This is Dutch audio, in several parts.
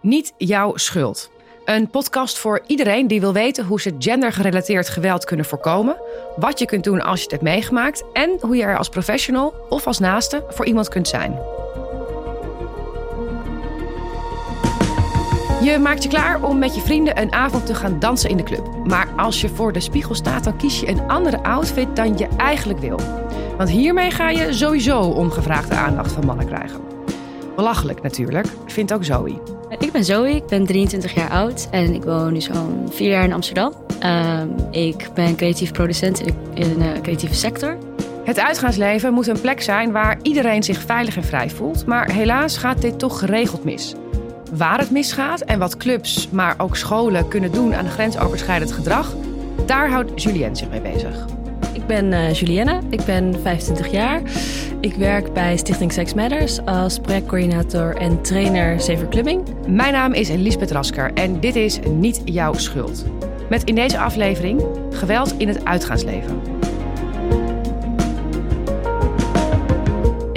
Niet jouw schuld. Een podcast voor iedereen die wil weten hoe ze gendergerelateerd geweld kunnen voorkomen, wat je kunt doen als je het hebt meegemaakt en hoe je er als professional of als naaste voor iemand kunt zijn. Je maakt je klaar om met je vrienden een avond te gaan dansen in de club. Maar als je voor de spiegel staat, dan kies je een andere outfit dan je eigenlijk wil. Want hiermee ga je sowieso ongevraagde aandacht van mannen krijgen. Belachelijk natuurlijk, vindt ook Zoe. Ik ben Zoe, ik ben 23 jaar oud en ik woon nu zo'n vier jaar in Amsterdam. Ehm, ik ben creatief producent in, de creatieve sector. Het uitgaansleven moet een plek zijn waar iedereen zich veilig en vrij voelt. Maar helaas gaat dit toch geregeld mis. Waar het misgaat en wat clubs, maar ook scholen kunnen doen aan grensoverschrijdend gedrag, daar houdt Julienne zich mee bezig. Ik ben uh, Julienne, ik ben 25 jaar. Ik werk bij Stichting Sex Matters als projectcoördinator en trainer Safer Clubbing. Mijn naam is Lisbeth Rasker en dit is Niet Jouw Schuld. Met in deze aflevering geweld in het uitgaansleven.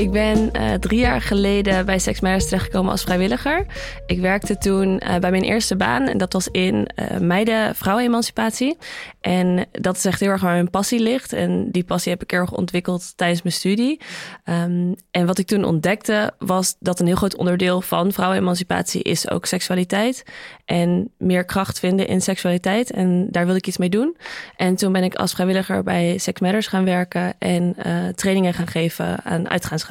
Ik ben uh, drie jaar geleden bij Sex Matters terechtgekomen als vrijwilliger. Ik werkte toen uh, bij mijn eerste baan en dat was in uh, meiden vrouwenemancipatie. En dat is echt heel erg waar mijn passie ligt. En die passie heb ik erg ontwikkeld tijdens mijn studie. Um, en wat ik toen ontdekte was dat een heel groot onderdeel van vrouwenemancipatie is ook seksualiteit. En meer kracht vinden in seksualiteit. En daar wilde ik iets mee doen. En toen ben ik als vrijwilliger bij Sex Matters gaan werken en trainingen gaan geven aan uitgaansgelegenheden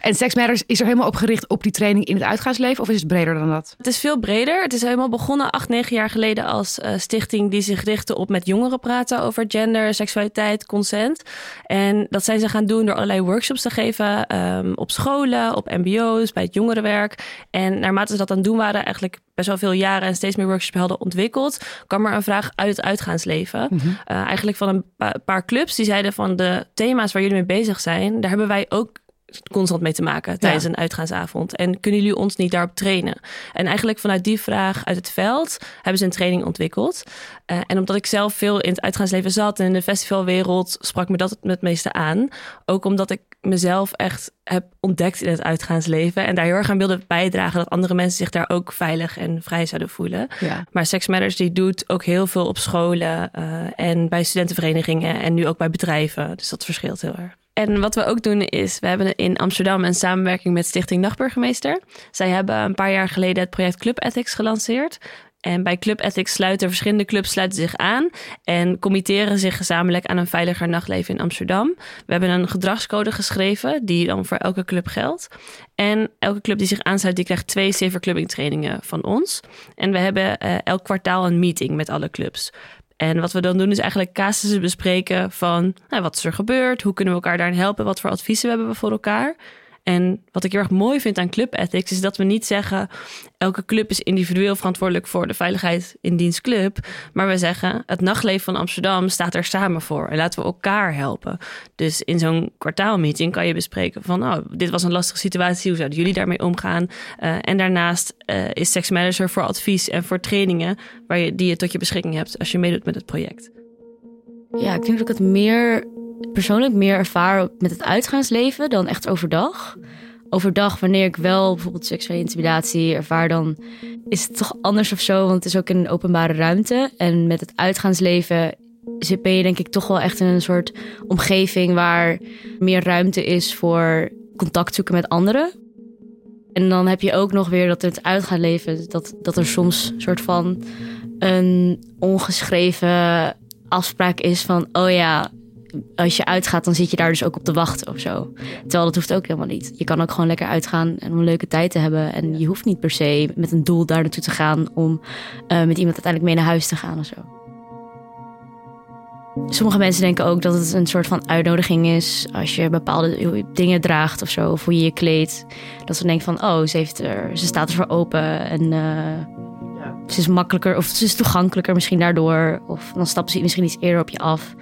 En Sex Matters is er helemaal op gericht op die training in het uitgaansleven of is het breder dan dat? Het is veel breder. Het is helemaal begonnen acht, negen jaar geleden als uh, stichting die zich richtte op met jongeren praten over gender, seksualiteit, consent. En dat zijn ze gaan doen door allerlei workshops te geven um, op scholen, op mbo's, bij het jongerenwerk. En naarmate ze dat aan het doen waren, eigenlijk best wel veel jaren en steeds meer workshops hadden ontwikkeld, kwam er een vraag uit het uitgaansleven. Mm -hmm. uh, eigenlijk van een pa paar clubs die zeiden van de thema's waar jullie mee bezig zijn, daar hebben wij ook constant mee te maken tijdens ja. een uitgaansavond. En kunnen jullie ons niet daarop trainen? En eigenlijk vanuit die vraag uit het veld hebben ze een training ontwikkeld. Uh, en omdat ik zelf veel in het uitgaansleven zat en in de festivalwereld, sprak me dat het meeste aan. Ook omdat ik mezelf echt heb ontdekt in het uitgaansleven. En daar heel erg aan wilde bijdragen dat andere mensen zich daar ook veilig en vrij zouden voelen. Ja. Maar Sex Matters die doet ook heel veel op scholen uh, en bij studentenverenigingen en nu ook bij bedrijven. Dus dat verschilt heel erg. En wat we ook doen is, we hebben in Amsterdam een samenwerking met Stichting Nachtburgemeester. Zij hebben een paar jaar geleden het project Club Ethics gelanceerd. En bij Club Ethics sluiten verschillende clubs zich aan en committeren zich gezamenlijk aan een veiliger nachtleven in Amsterdam. We hebben een gedragscode geschreven die dan voor elke club geldt. En elke club die zich aansluit, die krijgt twee safer clubbing trainingen van ons. En we hebben uh, elk kwartaal een meeting met alle clubs. En wat we dan doen is eigenlijk casussen bespreken van nou, wat is er gebeurd, hoe kunnen we elkaar daarin helpen, wat voor adviezen we hebben we voor elkaar. En wat ik heel erg mooi vind aan club ethics is dat we niet zeggen elke club is individueel verantwoordelijk voor de veiligheid in dienst club, maar we zeggen het nachtleven van Amsterdam staat er samen voor en laten we elkaar helpen. Dus in zo'n kwartaalmeeting kan je bespreken van oh, dit was een lastige situatie, hoe zouden jullie daarmee omgaan? Uh, en daarnaast uh, is Sex Matters er voor advies en voor trainingen waar je, die je tot je beschikking hebt als je meedoet met het project. Ja, ik denk dat ik het meer persoonlijk meer ervaar met het uitgaansleven dan echt overdag. Overdag, wanneer ik wel bijvoorbeeld seksuele intimidatie ervaar, dan is het toch anders of zo. Want het is ook in een openbare ruimte. En met het uitgaansleven ben je denk ik toch wel echt in een soort omgeving waar meer ruimte is voor contact zoeken met anderen. En dan heb je ook nog weer dat het uitgaansleven, dat, dat er soms een soort van een ongeschreven afspraak is van, oh ja, als je uitgaat, dan zit je daar dus ook op te wachten of zo. Terwijl dat hoeft ook helemaal niet. Je kan ook gewoon lekker uitgaan en om een leuke tijd te hebben. En je hoeft niet per se met een doel daar naartoe te gaan om uh, met iemand uiteindelijk mee naar huis te gaan of zo. Sommige mensen denken ook dat het een soort van uitnodiging is als je bepaalde dingen draagt of zo, of hoe je je kleedt. Dat ze denken van, oh, ze, heeft er, ze staat ervoor open en uh, ja. ze is makkelijker of ze is toegankelijker misschien daardoor. Of dan stappen ze misschien iets eerder op je af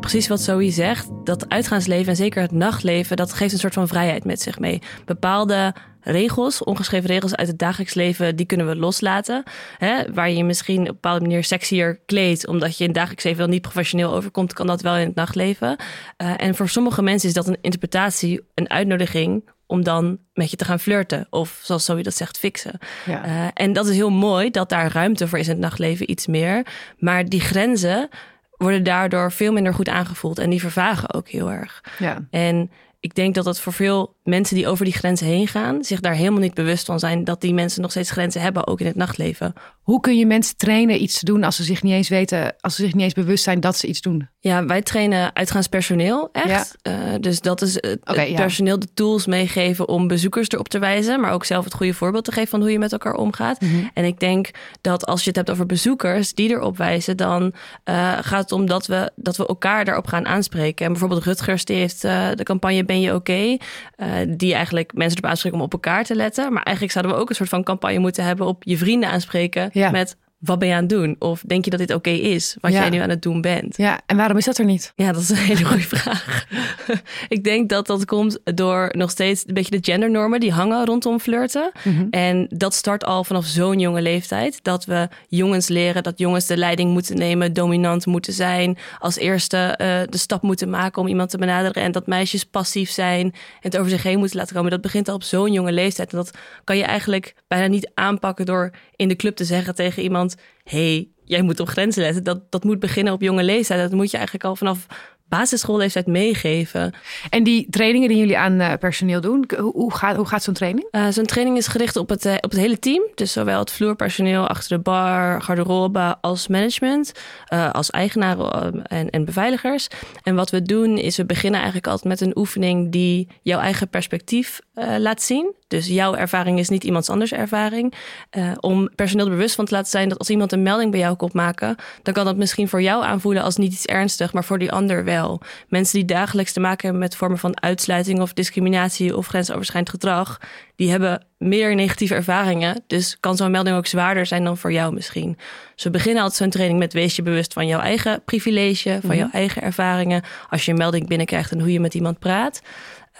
precies wat Zoe zegt. Dat uitgaansleven en zeker het nachtleven, dat geeft een soort van vrijheid met zich mee. Bepaalde regels, ongeschreven regels uit het dagelijks leven, die kunnen we loslaten. Hè? Waar je je misschien op een bepaalde manier sexier kleedt, omdat je in het dagelijks leven wel niet professioneel overkomt, kan dat wel in het nachtleven. Uh, en voor sommige mensen is dat een interpretatie, een uitnodiging om dan met je te gaan flirten. Of zoals Zoe dat zegt, fixen. Ja. Uh, en dat is heel mooi dat daar ruimte voor is in het nachtleven, iets meer. Maar die grenzen worden daardoor veel minder goed aangevoeld. En die vervagen ook heel erg. Ja. En ik denk dat het voor veel mensen die over die grenzen heen gaan, zich daar helemaal niet bewust van zijn dat die mensen nog steeds grenzen hebben, ook in het nachtleven. Hoe kun je mensen trainen iets te doen als ze zich niet eens weten, als ze zich niet eens bewust zijn dat ze iets doen? Ja, wij trainen uitgaanspersoneel echt. Uh, dus dat is het, Oké, het ja. personeel de tools meegeven om bezoekers erop te wijzen, maar ook zelf het goede voorbeeld te geven van hoe je met elkaar omgaat. Mhm. En ik denk dat als je het hebt over bezoekers die erop wijzen, dan eh, gaat het om dat we, dat we elkaar daarop gaan aanspreken. En bijvoorbeeld Rutgers die heeft eh, de campagne Ben je oké? Eh, die eigenlijk mensen erop aanspreken om op elkaar te letten. Maar eigenlijk zouden we ook een soort van campagne moeten hebben op je vrienden aanspreken Ja. met wat ben je aan het doen? Of denk je dat dit oké is, wat Ja. jij nu aan het doen bent? Ja, en waarom is dat er niet? Ja, dat is een hele goede vraag. ik denk dat dat komt door nog steeds een beetje de gendernormen die hangen rondom flirten. Mhm. En dat start al vanaf zo'n jonge leeftijd. Dat we jongens leren dat jongens de leiding moeten nemen, dominant moeten zijn. Als eerste eh, de stap moeten maken om iemand te benaderen. En dat meisjes passief zijn en het over zich heen moeten laten komen. Dat begint al op zo'n jonge leeftijd. En dat kan je eigenlijk bijna niet aanpakken door in de club te zeggen tegen iemand: hey, jij moet op grenzen letten. Dat, dat moet beginnen op jonge leeftijd. Dat moet je eigenlijk al vanaf basisschoolleeftijd meegeven. En die trainingen die jullie aan eh, personeel doen, hoe, gaat, hoe gaat zo'n training? Uh, Zo'n training is gericht op het, eh, op het hele team. Dus zowel het vloerpersoneel achter de bar, garderobe als management. eh, als eigenaren eh, en, en beveiligers. En wat we doen is we beginnen eigenlijk altijd met een oefening die jouw eigen perspectief eh, laat zien. Dus jouw ervaring is niet iemands anders ervaring. Eh, om personeel er bewust van te laten zijn dat als iemand een melding bij jou komt maken, dan kan dat misschien voor jou aanvoelen als niet iets ernstig, maar voor die ander wel. Mensen die dagelijks te maken hebben met vormen van uitsluiting of discriminatie of grensoverschrijdend gedrag, die hebben meer negatieve ervaringen. Dus kan zo'n melding ook zwaarder zijn dan voor jou misschien. Dus we beginnen altijd zo'n training met wees je bewust van jouw eigen privilege, van jouw eigen ervaringen. Als je een melding binnenkrijgt en hoe je met iemand praat.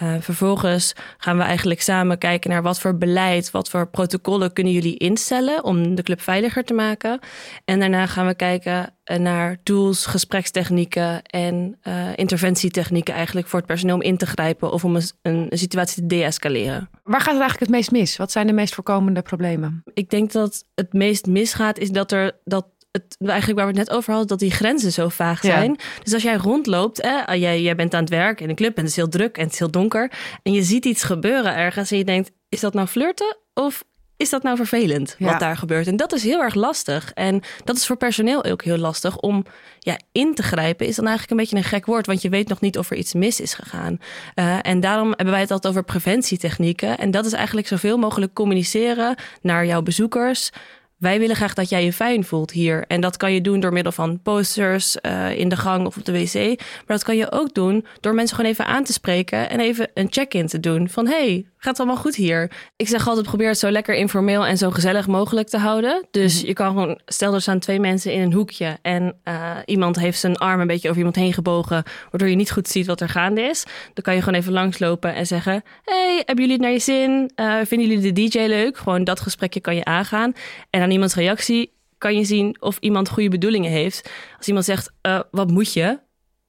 Uh, vervolgens gaan we eigenlijk samen kijken naar wat voor beleid, wat voor protocollen kunnen jullie instellen om de club veiliger te maken. En daarna gaan we kijken naar tools, gesprekstechnieken en uh, interventietechnieken eigenlijk voor het personeel om in te grijpen of om een, een, een situatie te deescaleren. Waar gaat het eigenlijk het meest mis? Wat zijn de meest voorkomende problemen? Ik denk dat het meest misgaat is dat er dat het, eigenlijk waar we het net over hadden, dat die grenzen zo vaag zijn. Ja. Dus als jij rondloopt, hè, jij, jij bent aan het werk in een club en het is heel druk en het is heel donker. En je ziet iets gebeuren ergens en je denkt, is dat nou flirten of is dat nou vervelend wat Ja. daar gebeurt? En dat is heel erg lastig. En dat is voor personeel ook heel lastig om ja, in te grijpen. Is dan eigenlijk een beetje een gek woord, want je weet nog niet of er iets mis is gegaan. Uh, en daarom hebben wij het altijd over preventietechnieken. En dat is eigenlijk zoveel mogelijk communiceren naar jouw bezoekers. Wij willen graag dat jij je fijn voelt hier. En dat kan je doen door middel van posters uh, in de gang of op de wc. Maar dat kan je ook doen door mensen gewoon even aan te spreken en even een check-in te doen. Van hey, gaat het allemaal goed hier? Ik zeg altijd, probeer het zo lekker informeel en zo gezellig mogelijk te houden. Dus je kan gewoon, stel er staan twee mensen in een hoekje en uh, iemand heeft zijn arm een beetje over iemand heen gebogen, waardoor je niet goed ziet wat er gaande is. Dan kan je gewoon even langslopen en zeggen: Hey, hebben jullie het naar je zin? Uh, vinden jullie de DJ leuk? Gewoon dat gesprekje kan je aangaan. En aan iemands reactie kan je zien of iemand goede bedoelingen heeft. Als iemand zegt: uh, Wat moet je?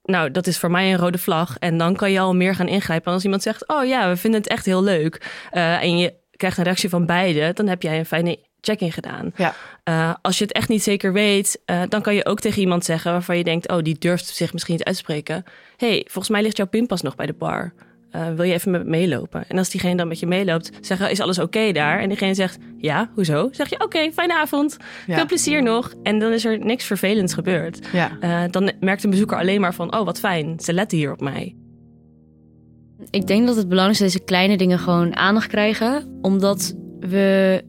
Nou, dat is voor mij een rode vlag. En dan kan je al meer gaan ingrijpen. En als iemand zegt: Oh ja, we vinden het echt heel leuk. Uh, en je krijgt een reactie van beide, dan heb jij een fijne check-in gedaan. Ja. Uh, als je het echt niet zeker weet, uh, dan kan je ook tegen iemand zeggen waarvan je denkt: Oh, die durft zich misschien niet uit te spreken. hey, volgens mij ligt jouw pinpas nog bij de bar. Uh, wil je even met me meelopen? En als diegene dan met je meeloopt, zeggen: Is alles oké okay daar? En diegene zegt: Ja, hoezo? Zeg je: Oké, okay, fijne avond. Ja. Veel plezier nog. En dan is er niks vervelends gebeurd. Ja. Uh, dan merkt een bezoeker alleen maar van: Oh, wat fijn. Ze letten hier op mij. Ik denk dat het belangrijk is dat deze kleine dingen gewoon aandacht krijgen. Omdat we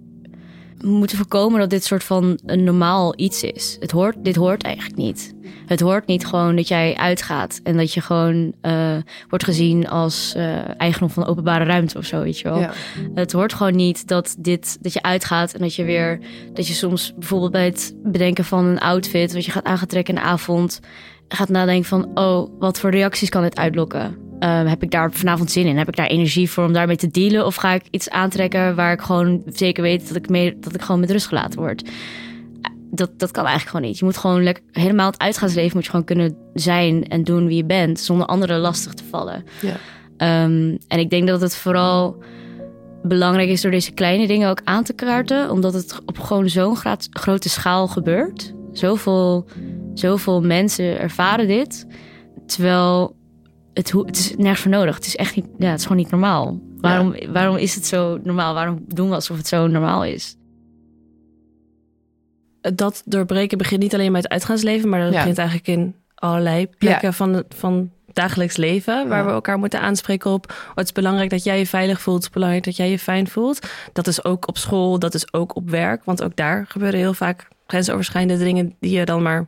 moeten voorkomen dat dit soort van een normaal iets is. Het hoort, dit hoort eigenlijk niet. Het hoort niet gewoon dat jij uitgaat en dat je gewoon uh, wordt gezien als uh, eigendom van openbare ruimte of zo, weet je wel. Ja. Het hoort gewoon niet dat, dit, dat je uitgaat en dat je weer, dat je soms bijvoorbeeld bij het bedenken van een outfit, wat je gaat aangetrekken in de avond, gaat nadenken van, oh, wat voor reacties kan dit uitlokken? Uh, heb ik daar vanavond zin in? Heb ik daar energie voor om daarmee te dealen? Of ga ik iets aantrekken waar ik gewoon zeker weet dat ik, mee, dat ik gewoon met rust gelaten word? Dat, dat kan eigenlijk gewoon niet. Je moet gewoon lekker, helemaal het uitgaansleven moet je gewoon kunnen zijn en doen wie je bent, zonder anderen lastig te vallen. Ja. Ehm, en ik denk dat het vooral belangrijk is door deze kleine dingen ook aan te kaarten, omdat het op gewoon zo'n grote schaal gebeurt. Zoveel, zoveel mensen ervaren dit, terwijl het, het is nergens voor nodig. Het is echt niet, ja, het is gewoon niet normaal. Waarom, waarom is het zo normaal? Waarom doen we alsof het zo normaal is? Dat doorbreken begint niet alleen met het uitgaansleven, maar dat begint eigenlijk in allerlei plekken van, van dagelijks leven, waar we elkaar moeten aanspreken op. Het is belangrijk dat jij je veilig voelt, het is belangrijk dat jij je fijn voelt. Dat is ook op school, dat is ook op werk, want ook daar gebeuren heel vaak grensoverschrijdende dingen die je dan maar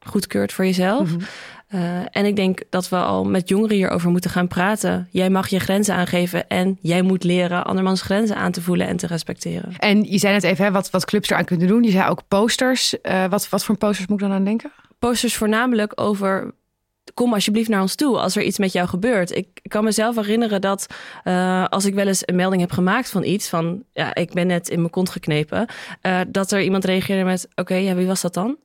goedkeurt voor jezelf. Mhm. Eh, en ik denk dat we al met jongeren hierover moeten gaan praten. Jij mag je grenzen aangeven en jij moet leren andermans grenzen aan te voelen en te respecteren. En je zei net even hè, wat, wat clubs eraan kunnen doen. Je zei ook posters. Uh, wat, wat voor posters moet ik dan aan denken? Posters voornamelijk over kom alsjeblieft naar ons toe als er iets met jou gebeurt. Ik kan mezelf herinneren dat uh, als ik wel eens een melding heb gemaakt van iets, van ja, ik ben net in mijn kont geknepen, uh, dat er iemand reageerde met: Oké, ja, wie was dat dan?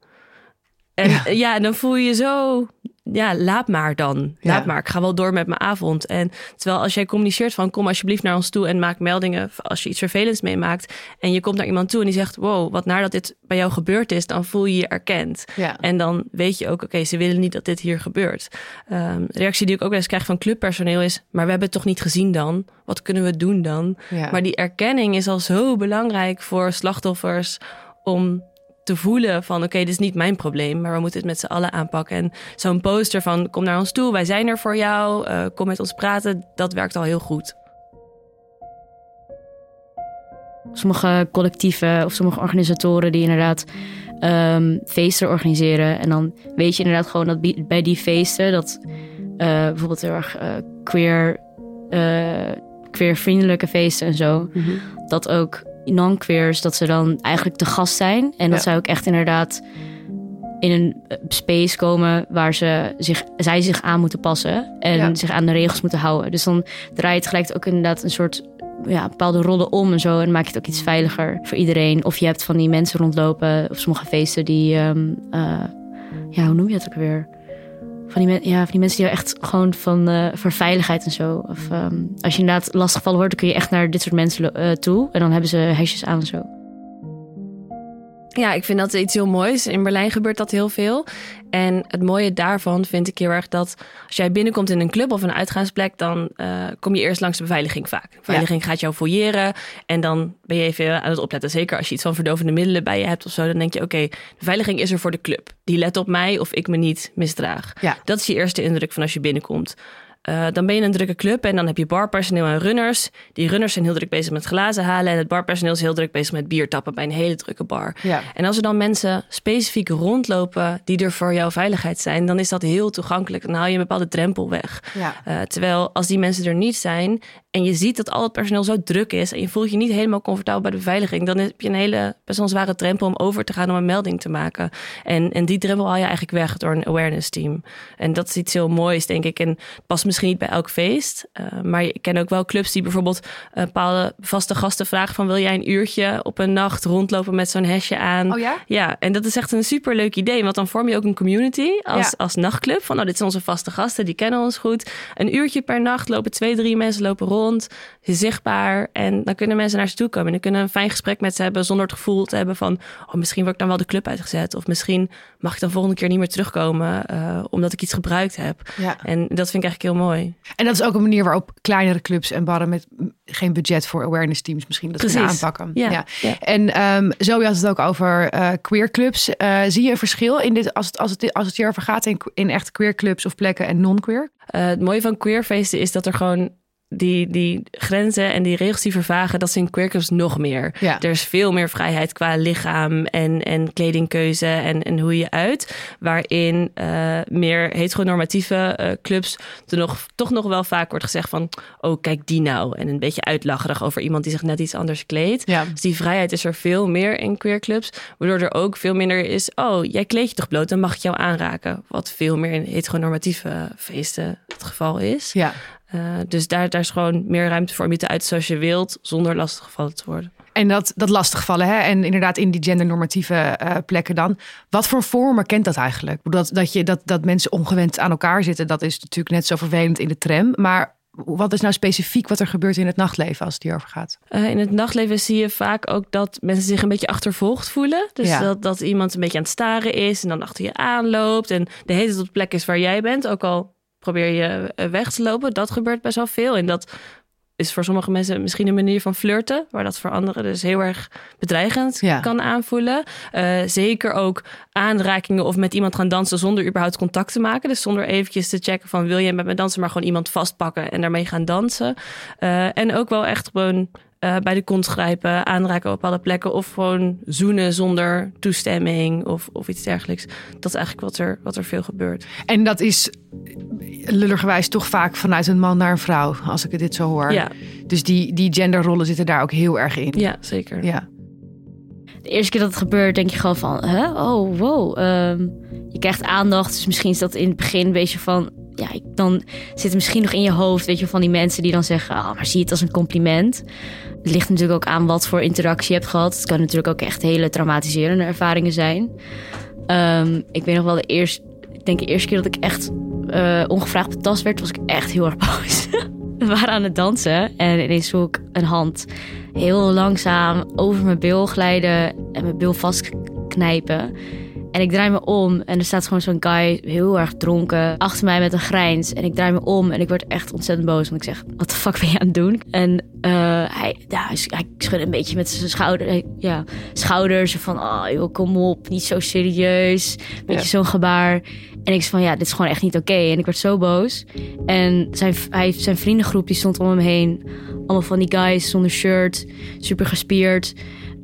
En ja. ja, dan voel je je zo ja, laat maar dan. Laat maar. Ik ga wel door met mijn avond. En terwijl als jij communiceert van kom alsjeblieft naar ons toe en maak meldingen als je iets vervelends meemaakt. En je komt naar iemand toe en die zegt wow, wat naar dat dit bij jou gebeurd is, dan voel je je erkend. Ja. En dan weet je ook, oké, ze willen niet dat dit hier gebeurt. Um, reactie die ik ook wel eens krijg van clubpersoneel is, maar we hebben het toch niet gezien dan? Wat kunnen we doen dan? Maar die erkenning is al zo belangrijk voor slachtoffers om te voelen van oké, dit is niet mijn probleem, maar we moeten het met z'n allen aanpakken. En zo'n poster van kom naar ons toe, wij zijn er voor jou, uh, kom met ons praten, dat werkt al heel goed. Sommige collectieven of sommige organisatoren die inderdaad um, feesten organiseren. En dan weet je inderdaad gewoon dat bij die feesten, dat uh, bijvoorbeeld heel erg uh, queer, queervriendelijke feesten en zo, mm -hmm. dat ook non-queers, dat ze dan eigenlijk te gast zijn. En dat zou ook echt inderdaad in een eh, space komen waar ze zich, zij zich aan moeten passen en zich aan de regels moeten houden. Dus dan draait het gelijk ook inderdaad een soort ja, bepaalde rollen om en zo. En maak je het ook iets veiliger voor iedereen. Of je hebt van die mensen rondlopen op sommige feesten die, um, uh, ja, hoe noem je het ook weer? Van die, ja, van die mensen die echt gewoon van uh, voor veiligheid en zo. Of um, als je inderdaad lastiggevallen wordt, dan kun je echt naar dit soort mensen uh, toe. En dan hebben ze hesjes aan en zo. Ja, ik vind dat iets heel moois. In Berlijn gebeurt dat heel veel. En het mooie daarvan vind ik heel erg dat als jij binnenkomt in een club of een uitgaansplek, dan uh, kom je eerst langs de beveiliging vaak. De beveiliging gaat jou fouilleren en dan ben je even aan het opletten. Zeker als je iets van verdovende middelen bij je hebt of zo, dan denk je: oké, de beveiliging is er voor de club. Die let op mij of ik me niet misdraag. Ja. Dat is je eerste indruk van als je binnenkomt. Uh, dan ben je een drukke club en dan heb je barpersoneel en runners. Die runners zijn heel druk bezig met glazen halen. En het barpersoneel is heel druk bezig met bier tappen bij een hele drukke bar. Ja. En als er dan mensen specifiek rondlopen die er voor jouw veiligheid zijn, dan is dat heel toegankelijk. Dan haal je een bepaalde drempel weg. Ja. Uh, terwijl als die mensen er niet zijn en je ziet dat al het personeel zo druk is en je voelt je niet helemaal comfortabel bij de beveiliging, dan heb je een hele best wel een zware drempel om over te gaan om een melding te maken. En, en die drempel haal je eigenlijk weg door een awareness team. En dat is iets heel moois, denk ik. En past misschien niet bij elk feest, uh, maar ik ken ook wel clubs die bijvoorbeeld een bepaalde vaste gasten vragen van wil jij een uurtje op een nacht rondlopen met zo'n hesje aan? Oh ja? Ja, en dat is echt een super leuk idee, want dan vorm je ook een community als, ja. als nachtclub. Van nou, dit zijn onze vaste gasten, die kennen ons goed. Een uurtje per nacht lopen twee, drie mensen lopen rond zichtbaar. En dan kunnen mensen naar ze toe komen. En dan kunnen een fijn gesprek met ze hebben zonder het gevoel te hebben van... oh, misschien word ik dan wel de club uitgezet. Of misschien mag ik dan volgende keer niet meer terugkomen... Uh, omdat ik iets gebruikt heb. Ja. En dat vind ik eigenlijk heel mooi. En dat is ook een manier waarop kleinere clubs en barren... met geen budget voor awareness teams misschien dat Precies. kunnen aanpakken. Ja. ja. En um, zo had het ook over uh, queer clubs. Uh, zie je een verschil in dit als het, als het, als het hierover gaat in, in echt queer clubs of plekken en non-queer? het mooie van queerfeesten is dat er gewoon die, die grenzen en die regels die vervagen, dat zijn queerclubs nog meer. Ja. Er is veel meer vrijheid qua lichaam en, en kledingkeuze en, en hoe je uit. Waarin uh, meer heteronormatieve uh, clubs er nog, toch nog wel vaak wordt gezegd van... oh, kijk die nou. En een beetje uitlacherig over iemand die zich net iets anders kleedt. Ja. Dus die vrijheid is er veel meer in queerclubs. Waardoor er ook veel minder is... oh, jij kleed je toch bloot, dan mag ik jou aanraken. Wat veel meer in heteronormatieve feesten het geval is. Ja. Uh, dus daar, daar is gewoon meer ruimte voor om je te uiten zoals je wilt, zonder lastiggevallen te worden. En dat, dat lastigvallen, hè? en inderdaad in die gendernormatieve uh, plekken dan. Wat voor vormen kent dat eigenlijk? Dat, dat, je, dat, dat mensen ongewend aan elkaar zitten, dat is natuurlijk net zo vervelend in de tram. Maar wat is nou specifiek wat er gebeurt in het nachtleven als het hierover gaat? Uh, in het nachtleven zie je vaak ook dat mensen zich een beetje achtervolgd voelen. Dus Ja. dat, dat iemand een beetje aan het staren is en dan achter je aanloopt. En de hele tijd op de plek is waar jij bent. Ook al probeer je eh, weg te lopen. Dat gebeurt best wel veel. En dat is voor sommige mensen misschien een manier van flirten. Waar dat voor anderen dus heel erg bedreigend Ja. kan aanvoelen. Eh, zeker ook aanrakingen of met iemand gaan dansen zonder überhaupt contact te maken. Dus zonder eventjes te checken van wil je met me dansen. Maar gewoon iemand vastpakken en daarmee gaan dansen. Eh, en ook wel echt gewoon eh, bij de kont grijpen, aanraken op bepaalde plekken. Of gewoon zoenen zonder toestemming of, of iets dergelijks. Dat is eigenlijk wat er, wat er veel gebeurt. En dat is lulligerwijs toch vaak vanuit een man naar een vrouw, als ik dit zo hoor. Ja, Dus die, die genderrollen zitten daar ook heel erg in. ja zeker. Ja. De eerste keer dat het gebeurt, denk je gewoon van, hè? Oh, wow. ehm, je krijgt aandacht. Dus misschien is dat in het begin een beetje van, ja, dan zit het misschien nog in je hoofd, weet je, van die mensen die dan zeggen, oh, maar zie het als een compliment. Het ligt natuurlijk ook aan wat voor interactie je hebt gehad. Het kan natuurlijk ook echt hele traumatiserende ervaringen zijn. Ehm, ik weet nog wel de eerste, ik denk de eerste keer dat ik echt eh, ongevraagd betast werd, was ik echt heel erg boos. We waren aan het dansen en ineens voel ik een hand heel langzaam over mijn bil glijden en mijn bil vastknijpen. En ik draai me om en er staat gewoon zo'n guy heel erg dronken achter mij met een grijns. En ik draai me om en ik word echt ontzettend boos. Want ik zeg, wat de fuck ben je aan het doen? En eh, hij, ja, hij, schudde een beetje met zijn schouder, hij- ja, schouders. Van, oh joh, kom op, niet zo serieus. Beetje Ja. zo'n gebaar. En ik zei van, ja, dit is gewoon echt niet oké. En ik werd zo boos. En zijn, hij, zijn vriendengroep die stond om hem heen. Allemaal van die guys zonder shirt, super gespierd.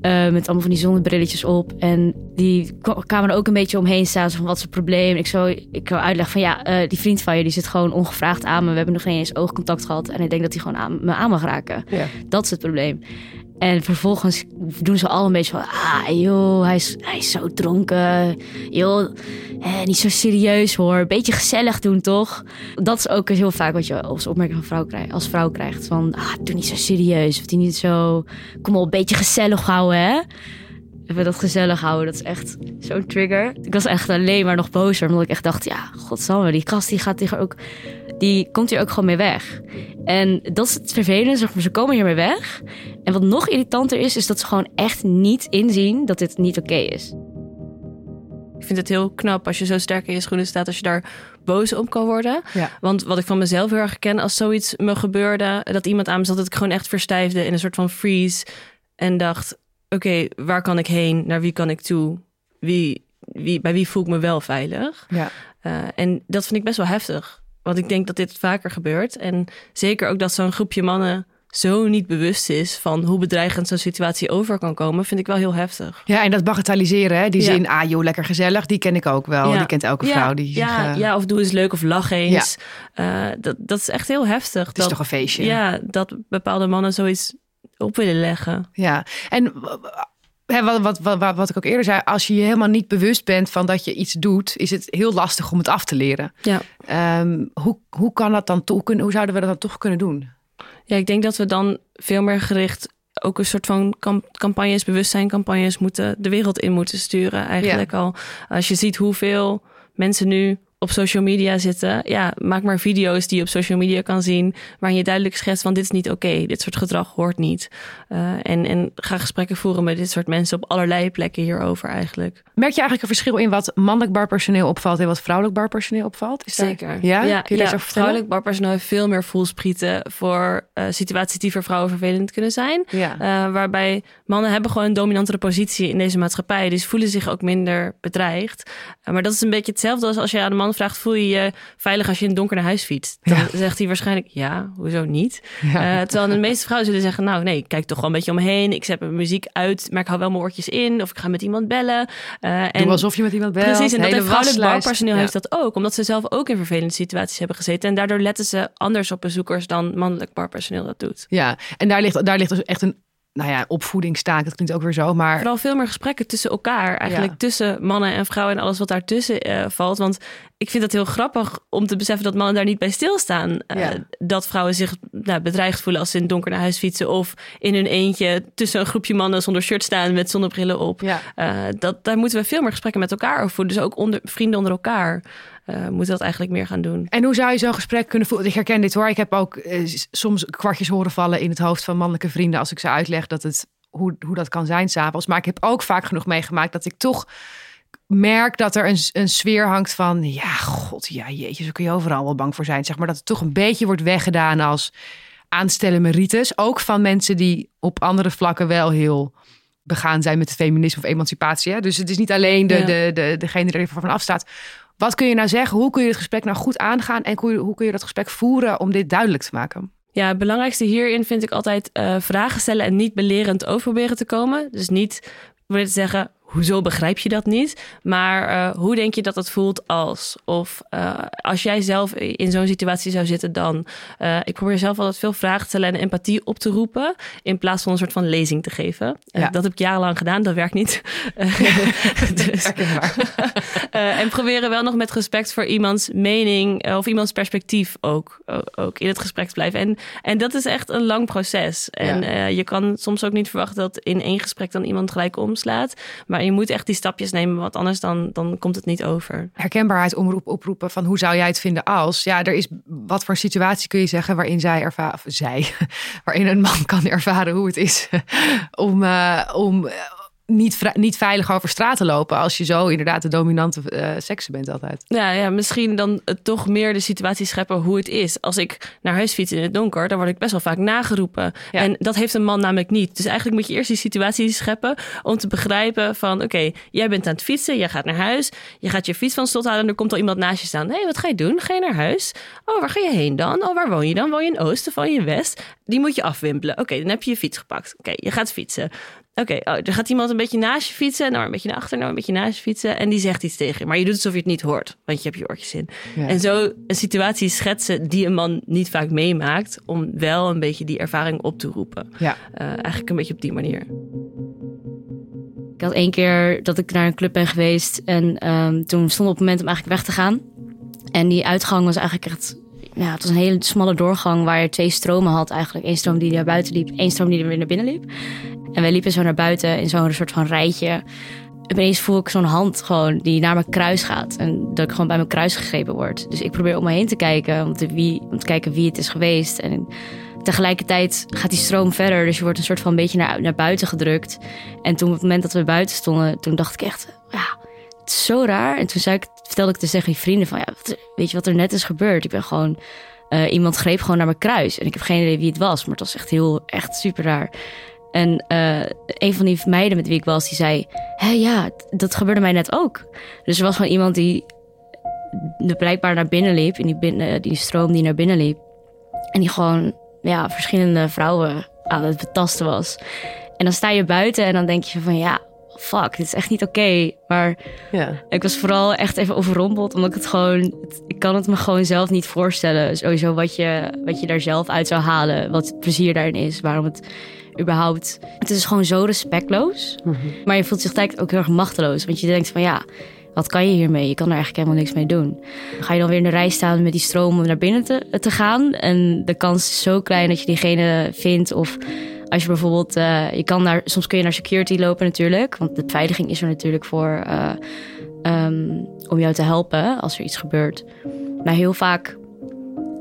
Eh, met allemaal van die zonnebrilletjes op. En die kwa- kwamen er ook een beetje omheen staan. Zo van, wat is het probleem? Ik zou, ik zou uitleggen van, ja, eh, die vriend van je... die zit gewoon ongevraagd aan me. We hebben nog geen eens oogcontact gehad. En ik denk dat hij gewoon aan, me aan mag raken. Ja. Dat is het probleem. En vervolgens doen ze al een beetje van... Ah, joh, hij is, hij is zo dronken. Joh, eh, niet zo serieus hoor. Beetje gezellig doen, toch? Dat is ook heel vaak wat je als opmerking van vrouw krijgt, als vrouw krijgt. Van, ah, doe niet zo serieus. Of die niet zo... Kom op, een beetje gezellig houden, hè? Even dat gezellig houden, dat is echt zo'n trigger. Ik was echt alleen maar nog bozer. Omdat ik echt dacht, ja, godsamme, die kast die gaat hier ook... Die komt hier ook gewoon mee weg. En dat is het vervelende, zeg maar, ze komen hiermee weg. En wat nog irritanter is, is dat ze gewoon echt niet inzien dat dit niet oké is. Ik vind het heel knap als je zo sterk in je schoenen staat, als je daar boos op kan worden. Ja. Want wat ik van mezelf heel erg ken, als zoiets me gebeurde, dat iemand aan me zat, dat ik gewoon echt verstijfde in een soort van freeze. En dacht, oké, waar kan ik heen? Naar wie kan ik toe? Wie, wie, bij wie voel ik me wel veilig? Ja. Eh, en dat vind ik best wel heftig. Want ik denk dat dit vaker gebeurt. En zeker ook dat zo'n groepje mannen zo niet bewust is van hoe bedreigend zo'n situatie over kan komen, vind ik wel heel heftig. ja, en dat bagatelliseren, hè? die Ja. zin, ah joh, lekker gezellig, die ken ik ook wel. Ja. Die kent elke vrouw. Die zich, ja, eh, ja, of doe eens leuk of lach eens. Eh, dat, dat is echt heel heftig. Het is dat, toch een feestje? Ja, dat bepaalde mannen zoiets op willen leggen. Ja, en hè, wat, wat, wat, wat ik ook eerder zei, als je je helemaal niet bewust bent van dat je iets doet, is het heel lastig om het af te leren. Ja. Ehm, hoe, hoe kan dat dan toch kunnen? Hoe zouden we dat dan toch kunnen doen? ja, ik denk dat we dan veel meer gericht ook een soort van cam- campagnes, bewustzijncampagnes moeten de wereld in moeten sturen. Eigenlijk al. Als je ziet hoeveel mensen nu op social media zitten. Ja, maak maar video's die je op social media kan zien. Waarin je duidelijk schetst van dit is niet oké. dit soort gedrag hoort niet. Eh, en, en ga gesprekken voeren met dit soort mensen op allerlei plekken hierover eigenlijk. Merk je eigenlijk een verschil in wat mannelijk barpersoneel opvalt en wat vrouwelijk barpersoneel opvalt? Is daar- Zeker. Ja? ja, Kun je daar vertellen? vrouwelijk barpersoneel heeft veel meer voelsprieten voor eh, situaties die voor vrouwen vervelend kunnen zijn. Ja. Eh, waarbij mannen hebben gewoon een dominantere positie in deze maatschappij. Dus voelen zich ook minder bedreigd. Maar dat is een beetje hetzelfde als als je aan een man vraagt... voel je je veilig als je in het donker naar huis fietst? Dan Ja. zegt hij waarschijnlijk ja, hoezo niet? Ja. Eh, terwijl de meeste vrouwen zullen zeggen... nou nee, ik kijk toch wel een beetje om me heen. Ik zet mijn muziek uit, maar ik hou wel mijn oortjes in. Of ik ga met iemand bellen. Eh, en Doe alsof je met iemand belt. Precies, en dat hele vrouwelijk barpersoneel Ja. heeft dat ook. Omdat ze zelf ook in vervelende situaties hebben gezeten. En daardoor letten ze anders op bezoekers dan mannelijk barpersoneel dat doet. Ja, en daar ligt, daar ligt dus echt een nou ja, opvoedingstaak. Dat klinkt ook weer zo, maar Vooral veel meer gesprekken tussen elkaar. Eigenlijk Ja. tussen mannen en vrouwen en alles wat daartussen eh valt. Want ik vind het heel grappig om te beseffen dat mannen daar niet bij stilstaan. Eh, Ja. dat vrouwen zich nou, bedreigd voelen als ze in het donker naar huis fietsen. Of in hun eentje tussen een groepje mannen zonder shirt staan met zonnebrillen op. ja. Eh, dat, daar moeten we veel meer gesprekken met elkaar over voeren. Dus ook onder, vrienden onder elkaar. Uh, moeten dat eigenlijk meer gaan doen. En hoe zou je zo'n gesprek kunnen voeren? Ik herken dit hoor. Ik heb ook soms kwartjes horen vallen in het hoofd van mannelijke vrienden als ik ze uitleg dat het hoe, hoe dat kan zijn s'avonds. Maar ik heb ook vaak genoeg meegemaakt dat ik toch merk dat er een, een sfeer hangt van... ja, god, ja, jeetje, zo kun je overal wel bang voor zijn. Zeg maar dat het toch een beetje wordt weggedaan als aanstellen merites. Ook van mensen die op andere vlakken wel heel begaan zijn met het feminisme of emancipatie. Hè? Dus het is niet alleen de, de, de, degene die er van afstaat. Wat kun je nou zeggen? Hoe kun je het gesprek nou goed aangaan? En hoe, hoe kun je dat gesprek voeren om dit duidelijk te maken? Ja, het belangrijkste hierin vind ik altijd uh, vragen stellen en niet belerend over proberen te komen. Dus niet te zeggen, hoezo begrijp je dat niet? Maar uh, hoe denk je dat het voelt als? Of uh, als jij zelf in zo'n situatie zou zitten dan? Uh, ik probeer zelf altijd veel vragen te stellen en empathie op te roepen... in plaats van een soort van lezing te geven. Ja. dat heb ik jarenlang gedaan, dat werkt niet. dus, en proberen wel nog met respect voor iemands mening... of iemands perspectief ook, ook in het gesprek te blijven. En, en dat is echt een lang proces. En ja. je kan soms ook niet verwachten dat in één gesprek... dan iemand gelijk omslaat... Maar maar je moet echt die stapjes nemen, want anders dan, dan komt het niet over. Herkenbaarheid omroep, oproepen van hoe zou jij het vinden als? Ja, er is wat voor situatie kun je zeggen waarin zij ervaren, zij, waarin een man kan ervaren hoe het is om, uh, om niet, niet veilig over straat te lopen als je zo inderdaad de dominante uh, seksen bent altijd. Ja, ja, misschien dan toch meer de situatie scheppen hoe het is. Als ik naar huis fiets in het donker, dan word ik best wel vaak nageroepen. En dat heeft een man namelijk niet. Dus eigenlijk moet je eerst die situatie scheppen om te begrijpen van oké, jij bent aan het fietsen, jij gaat naar huis, je gaat je fiets van slot halen en er komt al iemand naast je staan. Hé, hey, wat ga je doen? Ga je naar huis? Oh, waar ga je heen dan? Oh, waar woon je dan? Woon je in Oosten, woon je in West? Die moet je afwimpelen. Oké, dan heb je je fiets gepakt. Oké, je gaat fietsen. Oké, oh, er gaat iemand een beetje naast je fietsen, nou een beetje naar achter, nou een beetje naast je fietsen. En die zegt iets tegen je. Maar je doet alsof je het niet hoort, want je hebt je oortjes in. En zo een situatie schetsen die een man niet vaak meemaakt, om wel een beetje die ervaring op te roepen. Ja. Uh, eigenlijk een beetje op die manier. Ik had één keer dat ik naar een club ben geweest en um, toen stond op het moment om eigenlijk weg te gaan. En die uitgang was eigenlijk echt ja, het was een hele smalle doorgang waar je twee stromen had eigenlijk. Eén stroom die naar buiten liep, één stroom die er weer naar binnen liep. En wij liepen zo naar buiten in zo'n soort van rijtje. En opeens voel ik zo'n hand gewoon die naar mijn kruis gaat. En dat ik gewoon bij mijn kruis gegrepen word. Dus ik probeer om me heen te kijken om te, wie, om te kijken wie het is geweest. En tegelijkertijd gaat die stroom verder. Dus je wordt een soort van een beetje naar, naar buiten gedrukt. En toen op het moment dat we buiten stonden, toen dacht ik echt, ja, het is zo raar. En toen zei ik, vertelde ik tegen je vrienden van, ja, weet je wat er net is gebeurd? Ik ben gewoon, uh, iemand greep gewoon naar mijn kruis. En ik heb geen idee wie het was, maar het was echt heel, echt super raar. En uh, een van die meiden met wie ik was, die zei: Hé, ja, dat gebeurde mij net ook. Dus er was gewoon iemand die blijkbaar naar binnen liep, in die, binnen, die stroom die naar binnen liep. En die gewoon ja, verschillende vrouwen aan het betasten was. En dan sta je buiten en dan denk je van ja, fuck, dit is echt niet oké. Maar ja. ik was vooral echt even overrompeld, omdat ik het gewoon, ik kan het me gewoon zelf niet voorstellen. Sowieso wat je, wat je daar zelf uit zou halen, wat het plezier daarin is, waarom het überhaupt. Het is gewoon zo respectloos. Mhm. Maar je voelt zich tegelijk ook heel erg machteloos. Want je denkt van ja, wat kan je hiermee? Je kan er eigenlijk helemaal niks mee doen. ga je dan weer in de rij staan met die stroom om naar binnen te, te gaan. En de kans is zo klein dat je diegene vindt. Of als je bijvoorbeeld, uh, je kan naar, soms kun je naar security lopen natuurlijk. Want de beveiliging is er natuurlijk voor uh, um, om jou te helpen als er iets gebeurt. Maar heel vaak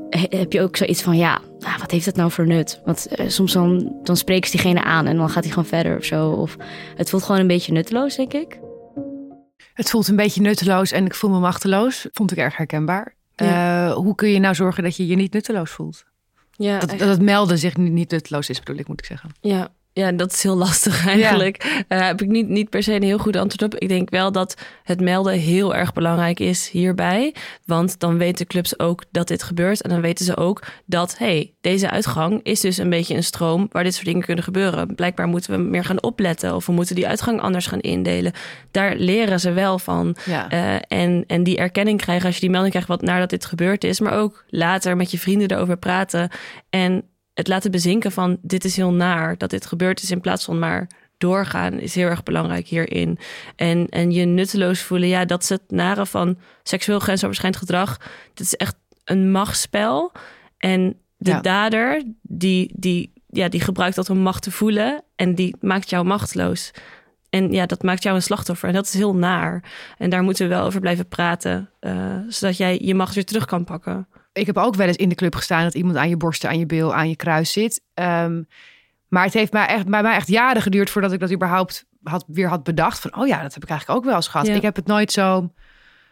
heb je ook zoiets van, ja, nou, wat heeft het nou voor nut? Want uh, soms dan, dan spreken ze diegene aan en dan gaat hij gewoon verder of zo. Of het voelt gewoon een beetje nutteloos, denk ik. Het voelt een beetje nutteloos en ik voel me machteloos. Vond ik erg herkenbaar. Uh, hoe kun je nou zorgen dat je je niet nutteloos voelt? Ja, dat, dat het melden zich niet, niet nutteloos is, bedoel ik, moet ik zeggen. Ja, ja, dat is heel lastig eigenlijk. Ja. Uh, heb ik niet, niet per se een heel goed antwoord op. Ik denk wel dat het melden heel erg belangrijk is hierbij. Want dan weten clubs ook dat dit gebeurt. En dan weten ze ook dat, hey, deze uitgang is dus een beetje een stroom waar dit soort dingen kunnen gebeuren. Blijkbaar moeten we meer gaan opletten of we moeten die uitgang anders gaan indelen. Daar leren ze wel van. Ja. Uh, en, en die erkenning krijgen als je die melding krijgt wat nadat dit gebeurd is. Maar ook later met je vrienden erover praten. En het laten bezinken van dit is heel naar dat dit gebeurd is in plaats van maar doorgaan is heel erg belangrijk hierin. En, en je nutteloos voelen, ja, dat is het nare van seksueel grensoverschrijdend gedrag. Dit is echt een machtsspel. En de dader, die, die, ja, die gebruikt dat om macht te voelen en die maakt jou machteloos. en ja, dat maakt jou een slachtoffer. En dat is heel naar. En daar moeten we wel over blijven praten. Uh, zodat jij je macht weer terug kan pakken. Ik heb ook wel eens in de club gestaan dat iemand aan je borsten, aan je bil, aan je kruis zit. Um, maar het heeft mij echt, bij mij echt jaren geduurd voordat ik dat überhaupt had, weer had bedacht. Van, oh ja, dat heb ik eigenlijk ook wel eens gehad. Ik heb het nooit zo